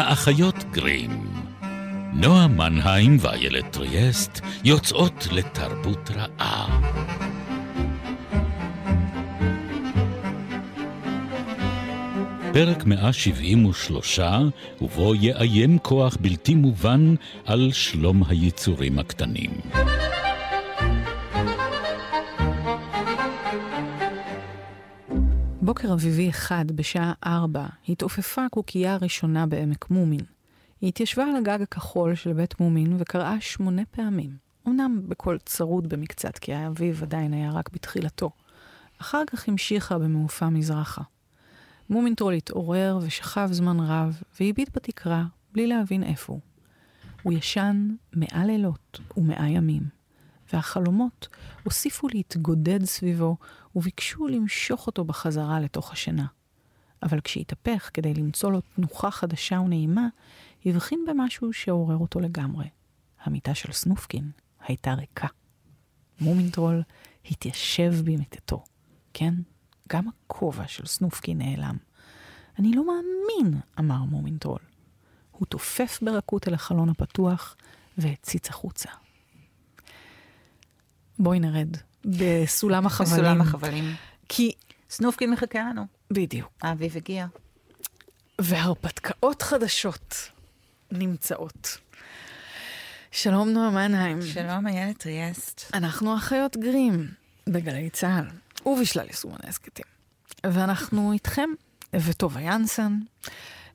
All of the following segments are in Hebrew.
האחיות גרים. נועה מנהיים ואיילת טריאסט יוצאות לתרבות רעה. פרק 173, ובו יאיים כוח בלתי מובן על שלום היצורים הקטנים. בוקר אביבי אחד, בשעה ארבע, התעופפה הקוקייה הראשונה בעמק מומין. היא התיישבה על הגג הכחול של בית מומין וקראה שמונה פעמים. אמנם בקול צרוד במקצת, כי האביב עדיין היה רק בתחילתו. אחר כך המשיכה במעופה מזרחה. מומינטרול התעורר ושכב זמן רב, והביט בתקרה, בלי להבין איפה הוא. הוא ישן מאה לילות ומאה ימים, והחלומות הוסיפו להתגודד סביבו, וביקשו למשוך אותו בחזרה לתוך השינה. אבל כשהתהפך כדי למצוא לו תנוחה חדשה ונעימה, הבחין במשהו שעורר אותו לגמרי. המיטה של סנופקין הייתה ריקה. מומינטרול התיישב במיטתו. כן, גם הכובע של סנופקין נעלם. אני לא מאמין, אמר מומינטרול. הוא טופף ברכות אל החלון הפתוח והציץ החוצה. בואי נרד בסולם החבלים. בסולם החבלים. כי... סנופקין מחכה לנו. בדיוק. האביב הגיע. והרפתקאות חדשות נמצאות. שלום נועה מנהיים. שלום, איילת טריאסט. אנחנו אחיות גרים בגלי צה"ל ובשלל יישומוני הסכתים. ואנחנו איתכם, וטובה ינסן,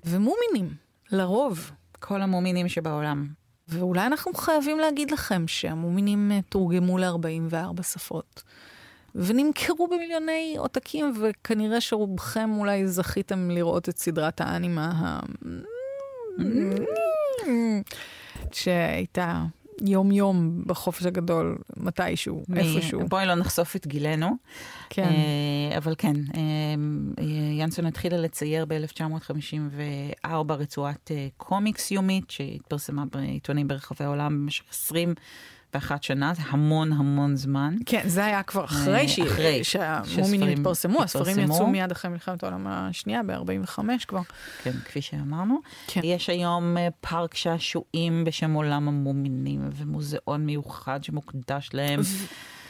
ומומינים, לרוב. כל המומינים שבעולם. ואולי אנחנו חייבים להגיד לכם שהמומינים אה, תורגמו ל-44 שפות. ונמכרו במיליוני עותקים, וכנראה שרובכם אולי זכיתם לראות את סדרת האנימה ה... שהייתה יום-יום בחופש הגדול, מתישהו, מ- איפשהו. בואי לא נחשוף את גילנו. כן. אה, אבל כן, אה, ינסון התחילה לצייר ב-1954 רצועת אה, קומיקס יומית, שהתפרסמה בעיתונים ברחבי העולם במשך 21 שנה, זה המון המון זמן. כן, זה היה כבר אחרי, אה, ש... אחרי שהמומינים התפרסמו, הספרים. יצאו מיד אחרי מלחמת העולם השנייה, ב-45 כבר. כן, כפי שאמרנו. כן. יש היום אה, פארק שעשועים בשם עולם המומינים, ומוזיאון מיוחד שמוקדש להם.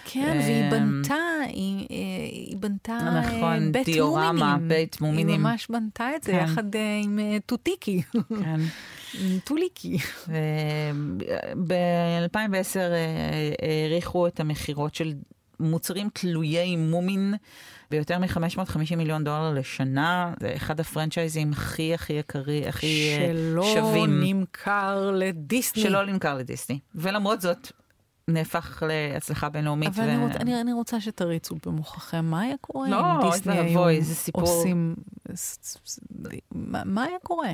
כן, אה, והיא בנתה, היא, אה, היא בנתה אה, נכון, בית דיורמה, מומינים. בית מומינים. היא ממש בנתה את זה כן. יחד אה, עם אה, טוטיקי, כן. טוליקי. ב-2010 העריכו את המכירות של מוצרים תלויי מומין ביותר מ-550 מיליון דולר לשנה. זה אחד הפרנצ'ייזים הכי הכי יקרי, הכי אה, שלא שווים. נמכר לדיסני. שלא נמכר לדיסני. ולמרות זאת, נהפך להצלחה בינלאומית. אבל אני, רוצ, אני, אני רוצה שתריצו במוחכם, מה היה קורה לא, אם דיסני היו עושים... מה, מה היה קורה?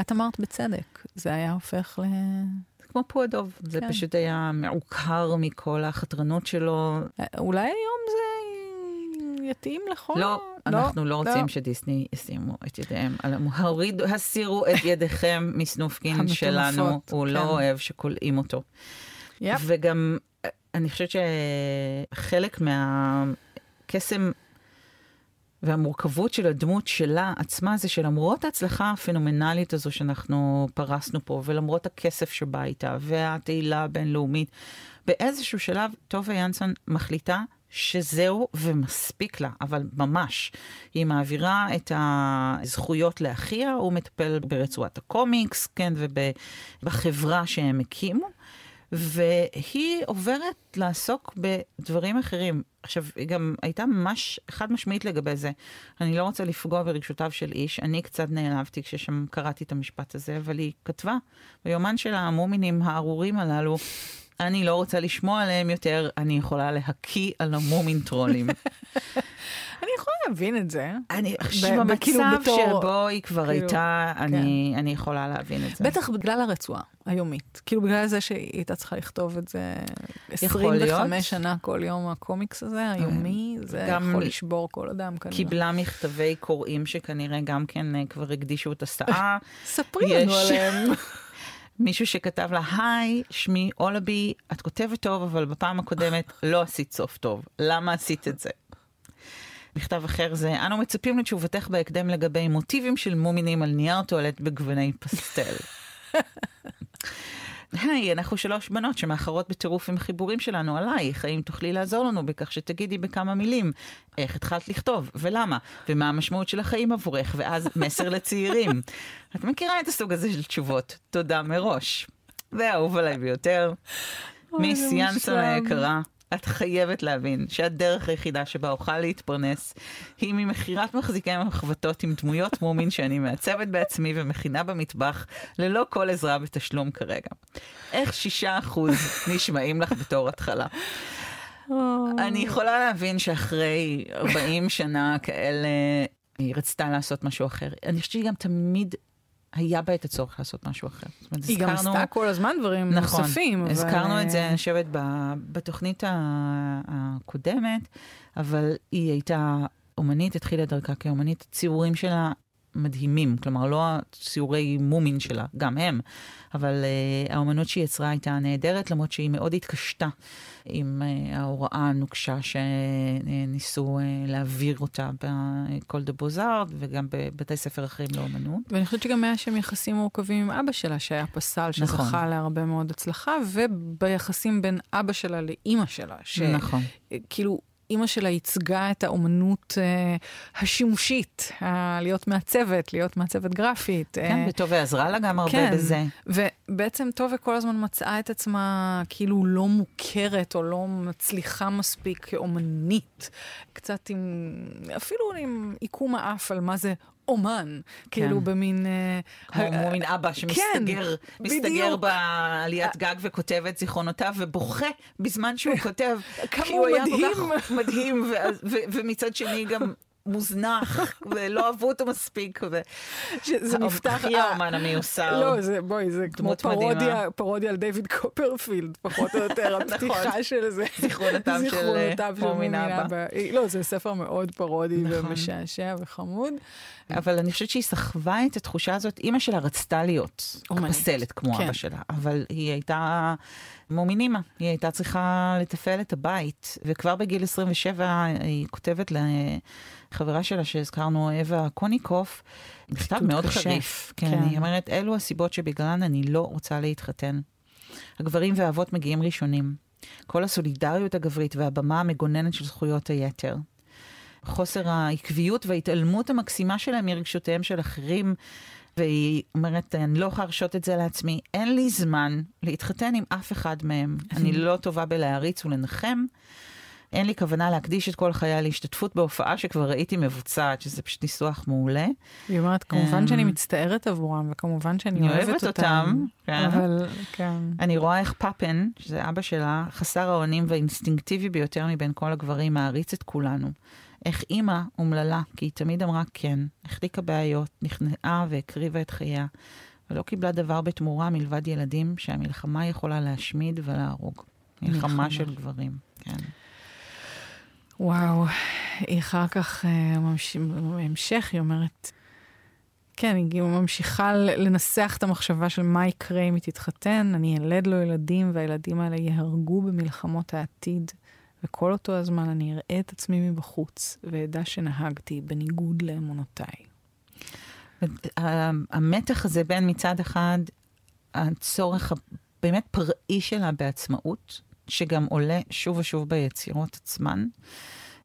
את אמרת בצדק, זה היה הופך ל... זה כמו פועדוב, זה כן. פשוט היה מעוקר מכל החתרנות שלו. אולי היום זה יתאים לכל... לא, אנחנו לא רוצים שדיסני ישימו את ידיהם. על המ- הורידו, הסירו את ידיכם מסנופקין שלנו, הוא כן. לא אוהב שכולאים אותו. יפ. וגם, אה, אני חושבת שחלק מהקסם והמורכבות של הדמות שלה עצמה זה שלמרות ההצלחה הפנומנלית הזו שאנחנו פרסנו פה, ולמרות הכסף שבא איתה, והתהילה הבינלאומית, באיזשהו שלב טובה ינסון מחליטה שזהו ומספיק לה, אבל ממש. היא מעבירה את הזכויות לאחיה, הוא מטפל ברצועת הקומיקס, כן, ובחברה שהם הקימו. והיא עוברת לעסוק בדברים אחרים. עכשיו, היא גם הייתה ממש חד משמעית לגבי זה. אני לא רוצה לפגוע ברגשותיו של איש, אני קצת נעלבתי כששם קראתי את המשפט הזה, אבל היא כתבה ביומן של המומינים הארורים הללו, אני לא רוצה לשמוע עליהם יותר, אני יכולה להקיא על המומין טרולים. אני יכולה להבין את זה. אני, ב- כאילו במצב בתור- שבו היא כבר כאילו, הייתה, אני, אני יכולה להבין את זה. בטח בגלל הרצועה היומית. כאילו בגלל זה שהיא הייתה צריכה לכתוב את זה יכול להיות. 25 שנה כל יום, הקומיקס הזה, היומי, זה יכול לשבור כל אדם כנראה. קיבלה מכתבי קוראים שכנראה גם כן אה, כבר הקדישו את הסאה. ספרי לנו עליהם. מישהו שכתב לה, היי, שמי אולבי, את כותבת טוב, אבל בפעם הקודמת לא עשית סוף טוב. למה עשית את זה? מכתב אחר זה, אנו מצפים לתשובתך בהקדם לגבי מוטיבים של מומינים על נייר טואלט בגווני פסטל. היי, אנחנו שלוש בנות שמאחרות בטירוף עם החיבורים שלנו עלייך. האם תוכלי לעזור לנו בכך שתגידי בכמה מילים איך התחלת לכתוב, ולמה, ומה המשמעות של החיים עבורך, ואז מסר לצעירים. את מכירה את הסוג הזה של תשובות. תודה מראש. והאהוב עליי ביותר. מיס יאנסון היקרה, את חייבת להבין שהדרך היחידה שבה אוכל להתפרנס היא ממכירת מחזיקי מחבטות עם דמויות מומין שאני מעצבת בעצמי ומכינה במטבח ללא כל עזרה בתשלום כרגע. איך שישה אחוז נשמעים לך בתור התחלה? אני יכולה להבין שאחרי 40 שנה כאלה היא רצתה לעשות משהו אחר. אני חושבת שהיא גם תמיד היה בה את הצורך לעשות משהו אחר. אומרת, היא הזכרנו, גם עשתה כל הזמן דברים נכון, נוספים. הזכרנו אבל... את זה, אני חושבת, בתוכנית הקודמת, אבל היא הייתה אומנית, התחילה דרכה כאומנית, ציורים שלה מדהימים, כלומר, לא הציורי מומין שלה, גם הם, אבל uh, האומנות שהיא יצרה הייתה נהדרת, למרות שהיא מאוד התקשתה עם uh, ההוראה הנוקשה שניסו uh, להעביר אותה בקול דה בוזארד וגם בבתי ספר אחרים לאומנות. ואני חושבת שגם היה שם יחסים מורכבים עם אבא שלה, שהיה פסל, שזכה נכון. להרבה מאוד הצלחה, וביחסים בין אבא שלה לאימא שלה. ש... נכון. כאילו, אימא שלה ייצגה את האומנות אה, השימושית, ה- להיות מעצבת, להיות מעצבת גרפית. כן, אה, וטובה עזרה לה גם הרבה כן, בזה. ובעצם טובה כל הזמן מצאה את עצמה כאילו לא מוכרת או לא מצליחה מספיק כאומנית. קצת עם, אפילו עם עיקום האף על מה זה אומן, כאילו כן. במין... אה, כמו מין אבא שמסתגר כן, מסתגר בעליית גג וכותב את זיכרונותיו ובוכה בזמן שהוא כותב. כמה הוא מדהים. כי הוא היה כל כך מדהים, ומצד שני גם מוזנח, ולא אהבו אותו מספיק. זה נפתח... היא האומן המיוסר. לא, זה, בואי, זה כמו פרודיה, פרודיה על דיוויד קופרפילד, פחות או יותר, נכון. הפתיחה של זה. זיכרונותיו של מומין אבא. לא, זה ספר מאוד פרודי נכון. ומשעשע וחמוד. אבל אני חושבת שהיא סחבה את התחושה הזאת, אימא שלה רצתה להיות פסלת כמו כן. אבא שלה, אבל היא הייתה מומינימה, היא הייתה צריכה לתפעל את הבית, וכבר בגיל 27 היא כותבת לחברה שלה שהזכרנו, אווה קוניקוף, מכתב מאוד קשה. חריף. כן, כן. היא אומרת, אלו הסיבות שבגללן אני לא רוצה להתחתן. הגברים והאבות מגיעים ראשונים. כל הסולידריות הגברית והבמה המגוננת של זכויות היתר. חוסר העקביות וההתעלמות המקסימה שלהם מרגשותיהם של אחרים. והיא אומרת, אני לא יכולה להרשות את זה לעצמי, אין לי זמן להתחתן עם אף אחד מהם. אני לא טובה בלהריץ ולנחם. אין לי כוונה להקדיש את כל חיי להשתתפות בהופעה שכבר ראיתי מבוצעת, שזה פשוט ניסוח מעולה. היא אומרת, כמובן שאני אמ, מצטערת עבורם, וכמובן שאני אוהבת אותם. כן. אבל, כן. אני רואה איך פאפן, שזה אבא שלה, חסר האונים והאינסטינקטיבי ביותר מבין כל הגברים, מעריץ את כולנו. איך אימא אומללה, כי היא תמיד אמרה כן, החליקה בעיות, נכנעה והקריבה את חייה, ולא קיבלה דבר בתמורה מלבד ילדים שהמלחמה יכולה להשמיד ולהרוג. מלחמה של גברים, כן. וואו, היא אחר כך, אה, בהמשך, היא אומרת, כן, היא ממשיכה לנסח את המחשבה של מה יקרה אם היא תתחתן, אני אלד לו ילדים והילדים האלה יהרגו במלחמות העתיד. וכל אותו הזמן אני אראה את עצמי מבחוץ, ואדע שנהגתי בניגוד לאמונותיי. המתח הזה בין מצד אחד הצורך הבאמת פראי שלה בעצמאות, שגם עולה שוב ושוב ביצירות עצמן,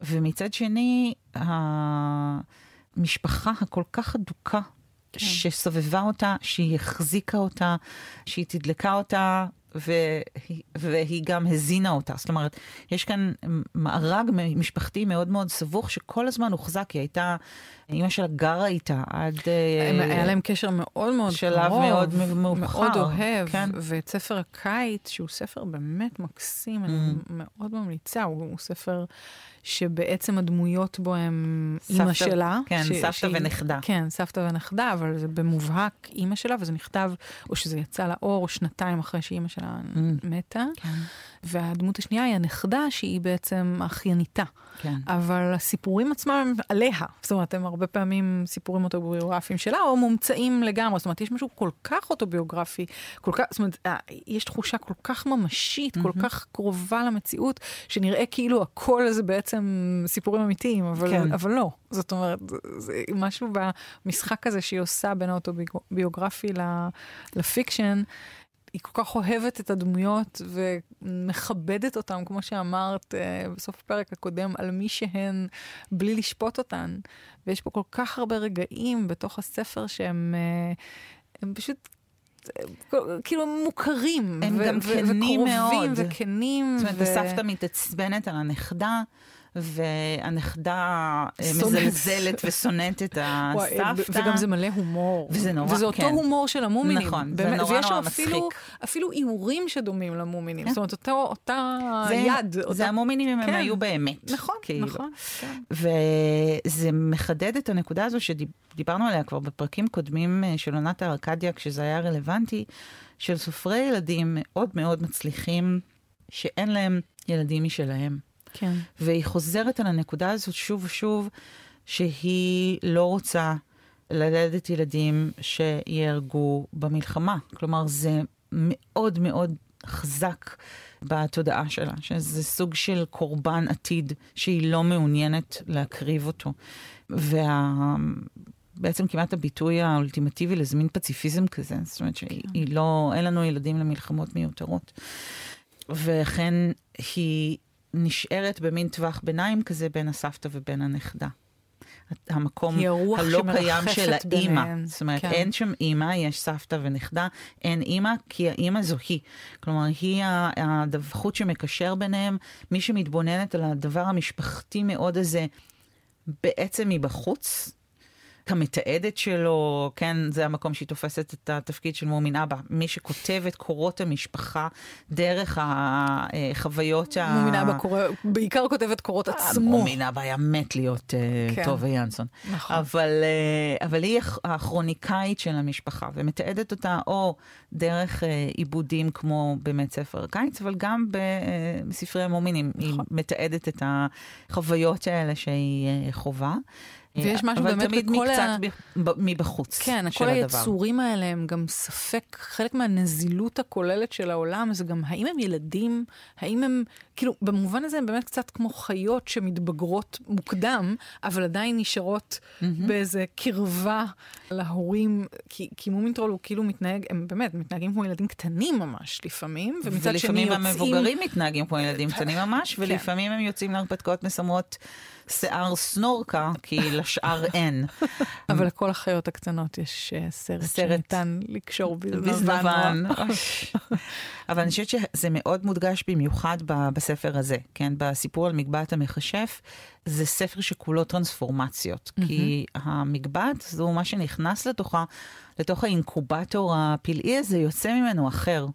ומצד שני, המשפחה הכל כך אדוקה כן. שסובבה אותה, שהיא החזיקה אותה, שהיא תדלקה אותה, והיא, והיא גם הזינה אותה. זאת אומרת, יש כאן מארג משפחתי מאוד מאוד סבוך, שכל הזמן הוחזק, היא הייתה, אימא שלה גרה איתה עד... הם, היה להם קשר מאוד מאוד שלב קרוב. מאוד מאוחר. מאוד אוהב. כן. ואת ספר הקיץ, שהוא ספר באמת מקסים, mm. אני מאוד ממליצה, הוא, הוא ספר... שבעצם הדמויות בו הם סבתא, אימא שלה. כן, ש, סבתא שהיא, ונכדה. כן, סבתא ונכדה, אבל זה במובהק אימא שלה, וזה נכתב, או שזה יצא לאור שנתיים אחרי שאימא שלה mm. מתה. כן. והדמות השנייה היא הנכדה, שהיא בעצם אחייניתה. כן. אבל הסיפורים עצמם עליה. זאת אומרת, הם הרבה פעמים סיפורים אוטוביוגרפיים שלה, או מומצאים לגמרי. זאת אומרת, יש משהו כל כך אוטוביוגרפי, כל כך, זאת אומרת, אה, יש תחושה כל כך ממשית, mm-hmm. כל כך קרובה למציאות, שנראה כאילו הכל זה בעצם סיפורים אמיתיים, אבל, כן. אבל לא. זאת אומרת, זה משהו במשחק הזה שהיא עושה בין האוטוביוגרפי לפיקשן. היא כל כך אוהבת את הדמויות ומכבדת אותן, כמו שאמרת uh, בסוף הפרק הקודם, על מי שהן, בלי לשפוט אותן. ויש פה כל כך הרבה רגעים בתוך הספר שהם הם פשוט כאילו מוכרים. הם ו- גם כנים מאוד. וקרובים וכנים. זאת אומרת, ו... הסבתא מתעצבנת על הנכדה. והנכדה אה, מזלזלת ושונאת את הסבתא. וגם זה מלא הומור. וזה נורא, כן. וזה אותו הומור של המומינים. נכון, זה נורא נורא מצחיק. אפילו, אפילו איורים שדומים למומינים. כן. זאת אומרת, אותו, אותה זה, יד. זה אותה... המומינים אם כן. הם היו באמת. נכון, כאילו. נכון. כן. וזה מחדד את הנקודה הזו שדיברנו עליה כבר בפרקים קודמים אה, של עונת הארקדיה, כשזה היה רלוונטי, של סופרי ילדים מאוד מאוד מצליחים, שאין להם ילדים משלהם. כן. והיא חוזרת על הנקודה הזאת שוב ושוב, שהיא לא רוצה ללדת ילדים שיהרגו במלחמה. כלומר, זה מאוד מאוד חזק בתודעה שלה, שזה סוג של קורבן עתיד שהיא לא מעוניינת להקריב אותו. וה... בעצם כמעט הביטוי האולטימטיבי לזמין פציפיזם כזה, זאת אומרת שהיא כן. לא, אין לנו ילדים למלחמות מיותרות. וכן היא נשארת במין טווח ביניים כזה בין הסבתא ובין הנכדה. המקום הלא קיים של האימא. זאת אומרת, כן. אין שם אימא, יש סבתא ונכדה, אין אימא, כי האימא זו היא. כלומר, היא החוט שמקשר ביניהם, מי שמתבוננת על הדבר המשפחתי מאוד הזה, בעצם מבחוץ, המתעדת שלו, כן, זה המקום שהיא תופסת את התפקיד של מומין אבא. מי שכותב את קורות המשפחה דרך החוויות ה... מומין אבא קורא, בעיקר כותב את קורות עצמו. מומין אבא היה מת להיות אה, כן. טובה ינסון. נכון. אבל, אה, אבל היא הכרוניקאית של המשפחה, ומתעדת אותה או דרך אה, עיבודים כמו באמת ספר קיץ, אבל גם בספרי המומינים. נכון. היא מתעדת את החוויות האלה שהיא חווה. ויש משהו באמת בכל ה... אבל תמיד מקצת ה... מבחוץ כן, כל. היצורים האלה הם גם ספק, חלק מהנזילות הכוללת של העולם, זה גם האם הם ילדים, האם הם, כאילו, במובן הזה הם באמת קצת כמו חיות שמתבגרות מוקדם, אבל עדיין נשארות mm-hmm. באיזה קרבה להורים, כי, כי מומינטרול הוא כאילו מתנהג, הם באמת מתנהגים כמו ילדים קטנים ממש לפעמים, ומצד שני יוצאים... ולפעמים המבוגרים מתנהגים כמו ילדים קטנים ממש, כן. ולפעמים הם יוצאים להרפתקאות מסמרות. שיער סנורקה, כי לשאר אין. אבל לכל החיות הקטנות יש אה, סרט, סרט שניתן לקשור בזנבן. אבל אני חושבת שזה מאוד מודגש במיוחד בספר הזה, כן? בסיפור על מגבעת המכשף, זה ספר שכולו טרנספורמציות, כי המגבעת זו מה שנכנס לתוכה, לתוך האינקובטור הפלאי הזה, יוצא ממנו אחר.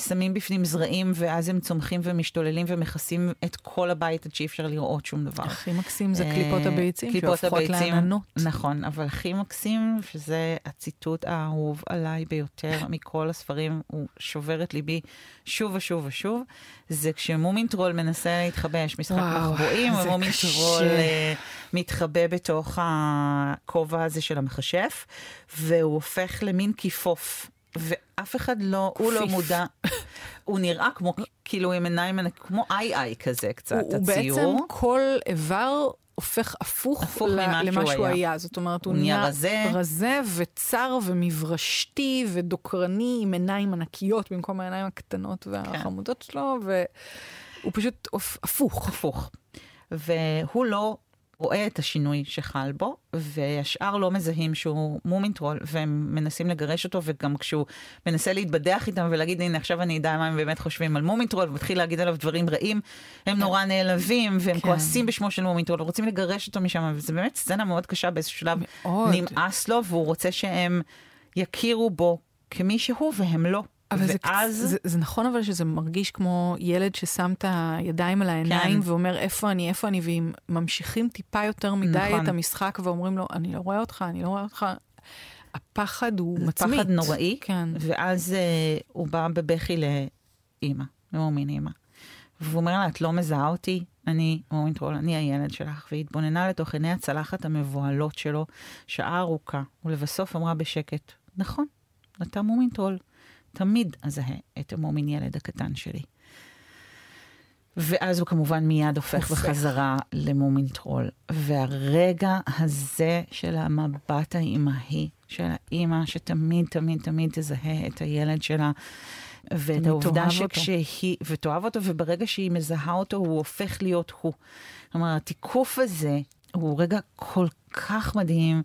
שמים בפנים זרעים, ואז הם צומחים ומשתוללים ומכסים את כל הבית עד שאי אפשר לראות שום דבר. הכי מקסים זה קליפות הביצים, קליפות שהופכות לעננות. נכון, אבל הכי מקסים, שזה הציטוט האהוב עליי ביותר מכל הספרים, הוא שובר את ליבי שוב ושוב ושוב, זה כשמומין טרול מנסה להתחבא, יש משחק מחבואים, ומומין טרול uh, מתחבא בתוך הכובע הזה של המכשף, והוא הופך למין כיפוף. ואף אחד לא, הוא לא מודע, הוא נראה כמו, כאילו עם עיניים, כמו איי-איי כזה קצת, הוא, הציור. הוא בעצם כל איבר הופך הפוך, הפוך למה שהוא היה. היה. זאת אומרת, הוא נהיה רזה. רזה וצר ומברשתי ודוקרני עם עיניים ענקיות במקום העיניים הקטנות והחמודות כן. שלו, והוא פשוט הפוך. הפוך. והוא לא רואה את השינוי שחל בו, והשאר לא מזהים שהוא מומינטרול, והם מנסים לגרש אותו, וגם כשהוא מנסה להתבדח איתם ולהגיד, הנה עכשיו אני אדע מה הם באמת חושבים על מומינטרול, ומתחיל להגיד עליו דברים רעים, הם כן. נורא נעלבים, והם כן. כועסים בשמו של מומינטרול, ורוצים לגרש אותו משם, וזה באמת סצנה מאוד קשה באיזשהו שלב, מאוד. נמאס לו, והוא רוצה שהם יכירו בו כמי שהוא, והם לא. אבל ואז... זה, זה, זה נכון אבל שזה מרגיש כמו ילד ששם את הידיים על העיניים כן. ואומר איפה אני, איפה אני, ואם ממשיכים טיפה יותר מדי נכון. את המשחק ואומרים לו, אני לא רואה אותך, אני לא רואה אותך. הפחד הוא מצמית. פחד נוראי, כן. ואז uh, הוא בא בבכי לאימא, למומין אימא. והוא אומר לה, את לא מזהה אותי? אני מומינטרול, אני הילד שלך, והיא התבוננה לתוך עיני הצלחת המבוהלות שלו שעה ארוכה, ולבסוף אמרה בשקט, נכון, אתה מומינטרול. תמיד אזהה את המומין ילד הקטן שלי. ואז הוא כמובן מיד הופך בחזרה למומין טרול. והרגע הזה של המבט האימהי, של האימא שתמיד, תמיד, תמיד תזהה את הילד שלה, ואת העובדה שכשהיא, ותאהב אותו, וברגע שהיא מזהה אותו, הוא הופך להיות הוא. כלומר, התיקוף הזה הוא רגע כל כך מדהים.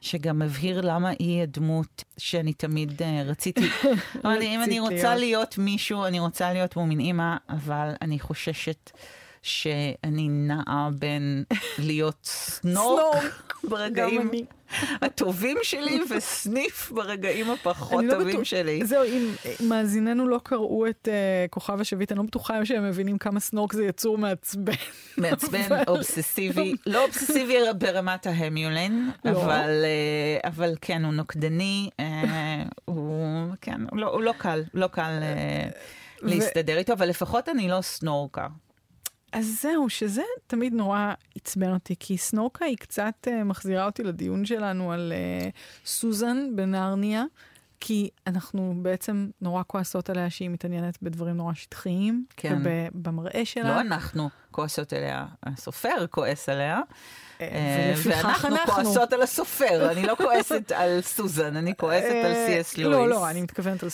שגם מבהיר למה היא הדמות שאני תמיד uh, רציתי. אם אני רוצה להיות מישהו, אני רוצה להיות מומין אימא, אבל אני חוששת שאני נעה בין להיות סנורק ברגעים הטובים שלי וסניף ברגעים הפחות לא טובים שלי. זהו, אם מאזיננו לא קראו את uh, כוכב השביט, אני לא בטוחה שהם מבינים כמה סנורק זה יצור מעצבן. מעצבן, אובססיבי, לא אובססיבי ברמת ההמיולן, לא. אבל, uh, אבל כן, הוא נוקדני, uh, הוא, כן, הוא לא, הוא לא קל, לא קל uh, להסתדר איתו, אבל לפחות אני לא סנורקה. אז זהו, שזה תמיד נורא עצבן אותי, כי סנורקה היא קצת uh, מחזירה אותי לדיון שלנו על uh, סוזן בנרניה, כי אנחנו בעצם נורא כועסות עליה שהיא מתעניינת בדברים נורא שטחיים, כן. ובמראה שלה. לא אנחנו כועסות עליה, הסופר כועס עליה. אה, ואנחנו כועסות על הסופר, אני לא כועסת על סוזן, אני כועסת על סי.אס לואיס. לא, לא, אני מתכוונת על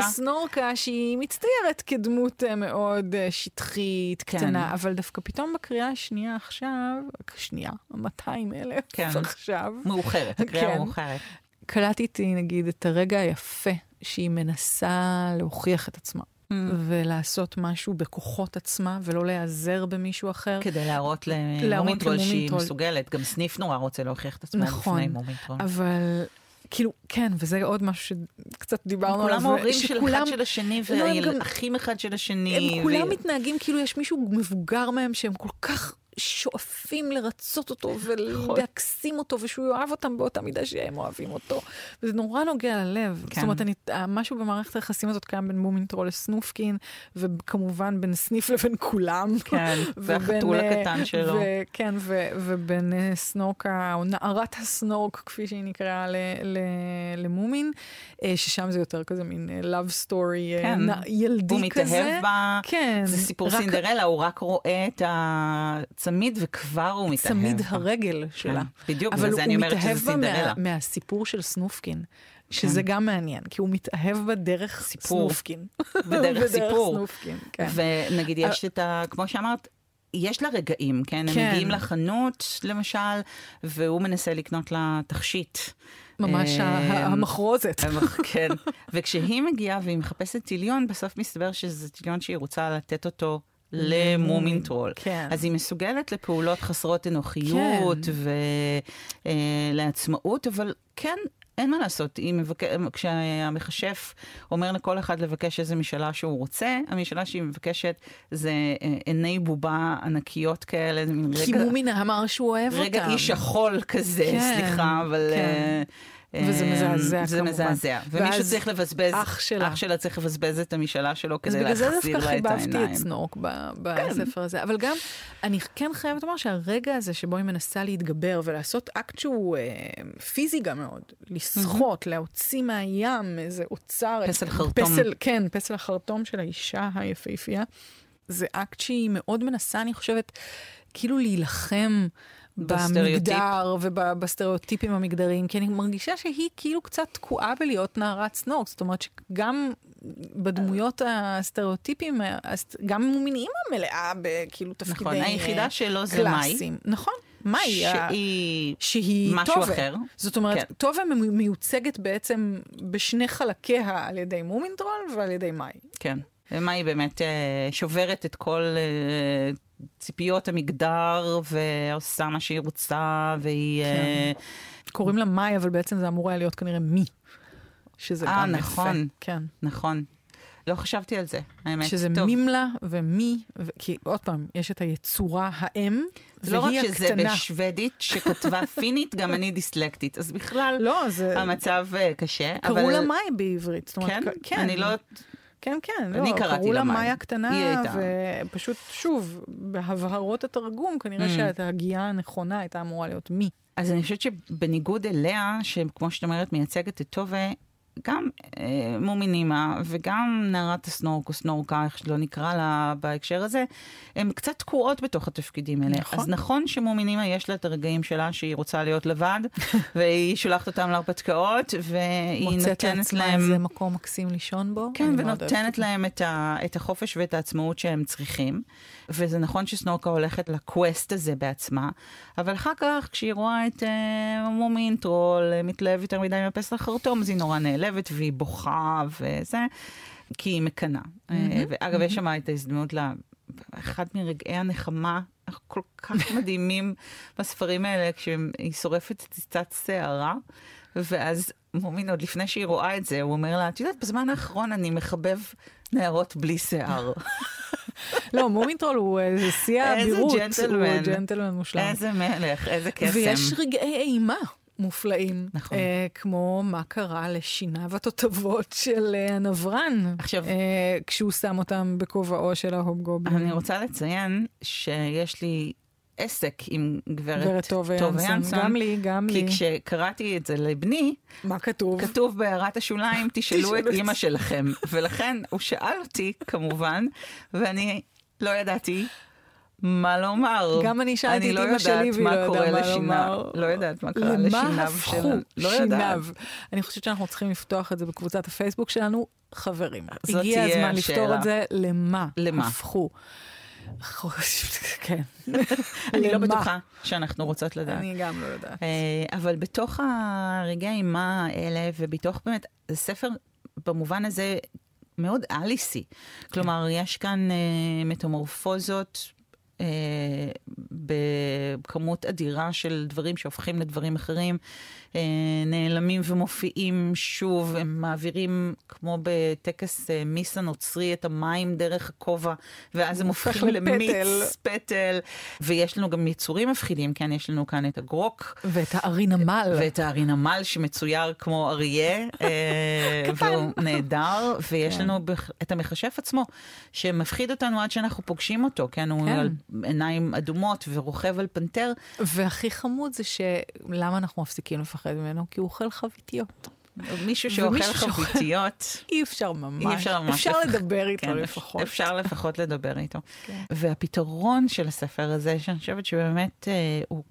סנורקה, שהיא מצטיירת כדמות אה, מאוד אה, שטחית, כן. קטנה, אבל דווקא פתאום בקריאה השנייה עכשיו, שנייה, 200 אלף כן. עכשיו. מאוחרת, הקריאה כן. מאוחרת. קלטתי נגיד את הרגע היפה שהיא מנסה להוכיח את עצמה. mm. ולעשות משהו בכוחות עצמה, ולא להיעזר במישהו אחר. כדי להראות למומינטרול שהיא מסוגלת. גם סניף נורא רוצה להוכיח את עצמה נכון, לפני מומינטרול. אבל... כאילו, כן, וזה עוד משהו שקצת דיברנו עליו. כולם ההורים של אחד של השני, והאחים אחד של השני. הם כולם מתנהגים כאילו יש מישהו מבוגר מהם שהם כל כך שואפים לרצות אותו נכון. ולהקסים אותו, ושהוא יאהב אותם באותה מידה שהם אוהבים אותו. וזה נורא נוגע ללב. כן. זאת אומרת, אני, משהו במערכת היחסים הזאת קיים בין מומינטרול לסנופקין, וכמובן בין סניף לבין כולם. כן, והחתול אה, הקטן שלו. ו, כן, ו, ובין אה, סנורקה, או נערת הסנורק, כפי שהיא נקראה, ל, ל, למומין, אה, ששם זה יותר כזה מין love story כן. ילדי הוא כזה. הוא מתאהב בה, כן. זה סיפור רק... סינדרלה, הוא רק רואה את ה... צמיד וכבר הוא מתאהב. צמיד הרגל שלה. כן, בדיוק, בגלל זה אני אומרת שזה סינדרלה. אבל הוא מתאהב מהסיפור של סנופקין. שזה כן. גם מעניין, כי הוא מתאהב בדרך סיפור. סנופקין. בדרך סיפור. סנופקין, כן. ונגיד, יש את ה... כמו שאמרת, יש לה רגעים, כן? כן? הם מגיעים לחנות, למשל, והוא מנסה לקנות לה תכשיט. ממש אה, המחרוזת. כן. וכשהיא מגיעה והיא מחפשת טיליון, בסוף מסתבר שזה טיליון שהיא רוצה לתת אותו למומינטרול. כן. אז היא מסוגלת לפעולות חסרות אנוכיות כן. ולעצמאות, אה, אבל כן, אין מה לעשות. מבק... כשהמכשף אומר לכל אחד לבקש איזה משאלה שהוא רוצה, המשאלה שהיא מבקשת זה אה, עיני בובה ענקיות כאלה. כי רגע... מומין אמר שהוא אוהב רגע אותם. רגע איש שחול כזה, כן, סליחה, אבל... כן. Uh, וזה אמ, מזעזע כמובן. זה מזעזע. ומישהו צריך לבזבז, אח שלה. אח שלה צריך לבזבז את המשאלה שלו כדי להחזיר לה את העיניים. אז בגלל זה דווקא חיבבתי את סנורק בספר כן. הזה. אבל גם, אני כן חייבת לומר שהרגע הזה שבו היא מנסה להתגבר ולעשות אקט שהוא אה, פיזי גם מאוד, לשחות, להוציא מהים איזה אוצר. פסל חרטום. פסל, כן, פסל החרטום של האישה היפהפייה. זה אקט שהיא מאוד מנסה, אני חושבת, כאילו להילחם. במגדר ובסטריאוטיפים המגדריים, כי אני מרגישה שהיא כאילו קצת תקועה בלהיות נערת סנורק, זאת אומרת שגם בדמויות הסטריאוטיפים, גם אם מומין אימא מלאה בכאילו תפקידי נכון, היחידה שלו זה מאי. נכון. מאי, שהיא, שהיא משהו טובה. אחר. זאת אומרת, כן. טובה מיוצגת בעצם בשני חלקיה על ידי מומינטרול ועל ידי מאי. כן. מאי באמת אה, שוברת את כל אה, ציפיות המגדר, ועושה מה שהיא רוצה, והיא... כן. Uh... קוראים לה מאי, אבל בעצם זה אמור היה להיות כנראה מי. שזה 아, גם נכון, יפה. כן. נכון. לא חשבתי על זה, האמת. שזה טוב. מימלה ומי, ו... כי עוד פעם, יש את היצורה האם, זה לא רק שזה הקטנה. בשוודית שכתבה פינית, גם אני דיסלקטית, אז בכלל לא, זה... המצב uh, קשה. קראו אבל... לה מאי בעברית. כן? כן? אני לא... כן, כן, אני לא, קראתי קראו לה לה מאיה. קטנה. ופשוט, שוב, בהבהרות התרגום, כנראה Mm. שההגייה הנכונה הייתה אמורה להיות מי. אז אני חושבת שבניגוד אליה, שכמו שאת אומרת, מייצגת את טובה, גם אה, מומינימה וגם נערת הסנורק או סנורקה, איך שלא נקרא לה בהקשר הזה, הן קצת תקועות בתוך התפקידים האלה. נכון. אז נכון שמומינימה יש לה את הרגעים שלה שהיא רוצה להיות לבד, והיא שולחת אותם להרפתקאות, והיא מוצאת נותנת לעצמה להם... איזה מקום מקסים לישון בו. כן, ונותנת. להם את, ה, את החופש ואת העצמאות שהם צריכים. וזה נכון שסנורקה הולכת לקווסט הזה בעצמה, אבל אחר כך, כשהיא רואה את אה, מומין טרול אה, מתלהב יותר מדי מהפס לחרטום, אז היא נורא נעלבת והיא בוכה וזה, כי היא מקנאה. אה, ואגב, יש שם את ההזדמנות ל... אחד מרגעי הנחמה הכל כך מדהימים בספרים האלה, כשהיא שורפת קצת שערה, ואז מומין, עוד לפני שהיא רואה את זה, הוא אומר לה, את יודעת, בזמן האחרון אני מחבב נערות בלי שיער. לא, מומינטרול הוא איזה שיא. ג'נטלמן. הוא ג'נטלמן מושלם. איזה מלך, איזה קסם. ויש רגעי אימה מופלאים. נכון. אה, כמו מה קרה לשיניו התותבות של אה, הנברן. עכשיו- אה, כשהוא שם אותם בכובעו של ההובגובלין. אני רוצה לציין שיש לי עסק עם גברת גברת טובה ינסון. גם לי, גם לי. כי כשקראתי את זה לבני, מה כתוב? כתוב בהערת השוליים, תשאלו את- אימא שלכם. ולכן הוא שאל אותי, כמובן, ואני לא ידעתי מה לומר. גם אני שאלתי את לא אימא שלי יודעת והיא לא קורה ידעה מה לשיניו. לומר. לא יודעת מה קרה לשיניו שלה. לא יודעת. שיניו? אני חושבת שאנחנו צריכים לפתוח את זה בקבוצת הפייסבוק שלנו. חברים, הגיע הזמן לפתור. את זה למה למה? הפכו. כן. אני לא? בטוחה שאנחנו רוצות לדעת. אני גם לא יודעת. אה, אבל בתוך הרגעי האימה האלה, ובתוך באמת, זה ספר במובן הזה מאוד אליסי. כלומר, יש כאן אה, מטמורפוזות. אה, בכמות אדירה של דברים שהופכים לדברים אחרים, אה, נעלמים ומופיעים שוב, הם מעבירים כמו בטקס אה, מיסה נוצרי את המים דרך הכובע, ואז הם הופכים. למיץ פטל, ויש לנו גם יצורים מפחידים, כן, יש לנו כאן את הגרוק, ואת הארי נמל. ואת הארי נמל שמצויר כמו אריה, אה, והוא נהדר, ויש כן. לנו את המכשף עצמו, שמפחיד אותנו עד שאנחנו פוגשים אותו, כן, הוא כן. עיניים אדומות ורוכב על פנתר. והכי חמוד זה שלמה אנחנו מפסיקים לפחד ממנו? כי הוא אוכל חביתיות. מישהו שאוכל- חביתיות. אי אפשר ממש. אי אפשר ממש אפשר לפח- לדבר איתו כן, לפחות. אפשר לפחות לדבר איתו. כן. והפתרון של הספר הזה, שאני חושבת שבאמת אה, הוא,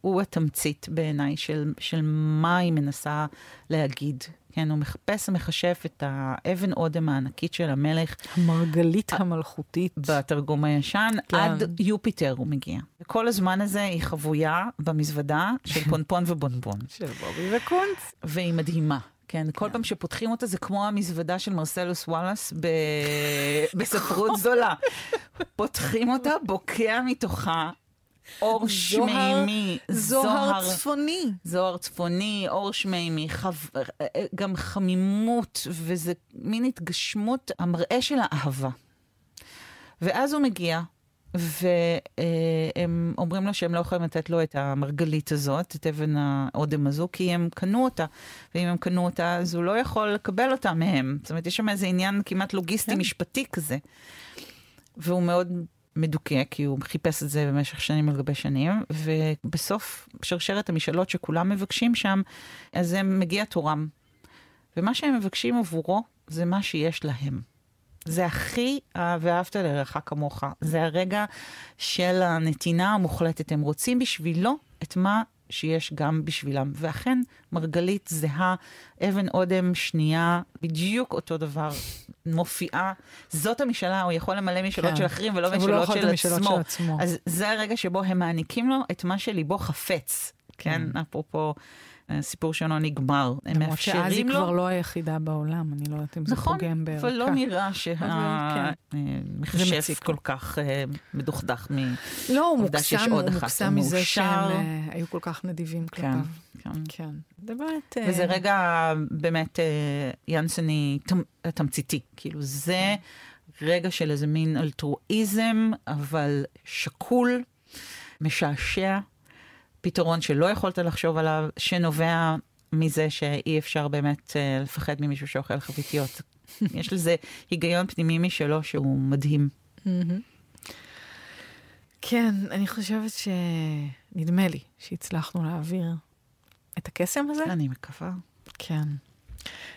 הוא התמצית בעיניי של, של מה היא מנסה להגיד. כן, הוא מחפש ומכשף את האבן אודם הענקית של המלך המרגלית המלכותית. בתרגום הישן, כן. עד יופיטר הוא מגיע. וכל הזמן הזה היא חבויה במזוודה של פונפון ובונבון. של בובי וקונץ. והיא מדהימה. כן, כל פעם שפותחים אותה זה כמו המזוודה של מרסלוס וואלאס ב... בספרות זולה. פותחים אותה, בוקע מתוכה אור שמימי, זוהר צפוני. זוהר צפוני, אור שמימי, חו... גם חמימות, וזה מין התגשמות המראה של האהבה. ואז הוא מגיע, והם אומרים לו שהם לא יכולים לתת לו את המרגלית הזאת, את אבן האודם הזו, כי הם קנו אותה. ואם הם קנו אותה, אז הוא לא יכול לקבל אותה מהם. זאת אומרת, יש שם איזה עניין כמעט לוגיסטי כן. משפטי כזה. והוא מאוד מדוכא, כי הוא חיפש את זה במשך שנים על גבי שנים, ובסוף שרשרת המשאלות שכולם מבקשים שם, אז הם מגיע תורם. ומה שהם מבקשים עבורו זה מה שיש להם. זה הכי ואהבת לרעך כמוך. זה הרגע של הנתינה המוחלטת. הם רוצים בשבילו את מה שיש גם בשבילם. ואכן, מרגלית זהה, אבן אודם שנייה, בדיוק אותו דבר, מופיעה. זאת המשאלה, הוא יכול למלא משאלות כן. של אחרים ולא לא משאלות את של עצמו. של עצמו. אז זה הרגע שבו הם מעניקים לו את מה שליבו חפץ. כן, אפרופו הסיפור שלו נגמר. הם למרות שאז היא מאפשרים לו... כבר לא היחידה בעולם, אני לא יודעת אם זה נכון, פוגם בערכה. אבל לא נראה כן. שהמחשף מציק כל לו. כך אה, מדוכדך מ... לא, הוא עובדה שיש מוקסם, עוד אחת, מוקסם הוא מזה מאושר. שהם אה, היו כל כך נדיבים כן, כלפיו. כן. כן. זה באמת... אה, וזה רגע באמת אה, ינסני תמ- תמציתי. כאילו זה רגע של איזה מין אלטרואיזם, אבל שקול, משעשע, פתרון שלא יכולת לחשוב עליו, שנובע מזה שאי אפשר באמת אה, לפחד ממישהו שאוכל חביתיות. יש לזה היגיון פנימי משלו שהוא מדהים. כן, אני חושבת ש... נדמה לי שהצלחנו להעביר את הקסם הזה. אני מקווה. כן.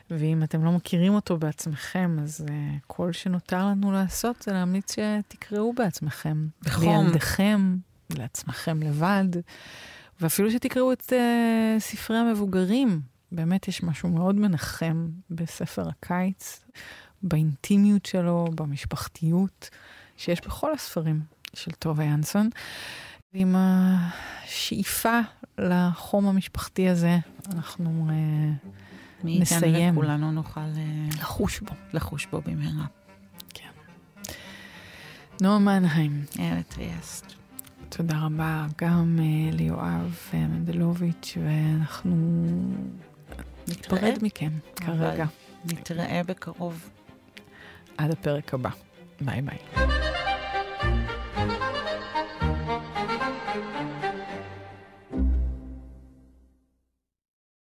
ואם אתם לא מכירים אותו בעצמכם, אז uh, כל שנותר לנו לעשות זה להמליץ שתקראו בעצמכם. בחום. לילדיכם, לעצמכם לבד, ואפילו שתקראו את uh, ספרי המבוגרים. באמת יש משהו מאוד מנחם בספר הקיץ, באינטימיות שלו, במשפחתיות, שיש בכל הספרים של טובה ינסון. ועם השאיפה לחום המשפחתי הזה, אנחנו... Uh, נסיים. וכולנו נוכל אה, לחוש בו. לחוש בו במהרה. כן. נועה מנהיים, אלה טריאסט. תודה רבה גם uh, ליואב uh, מנדלוביץ', ואנחנו ניפרד מכם כרגע. נתראה בקרוב. עד הפרק הבא. ביי ביי.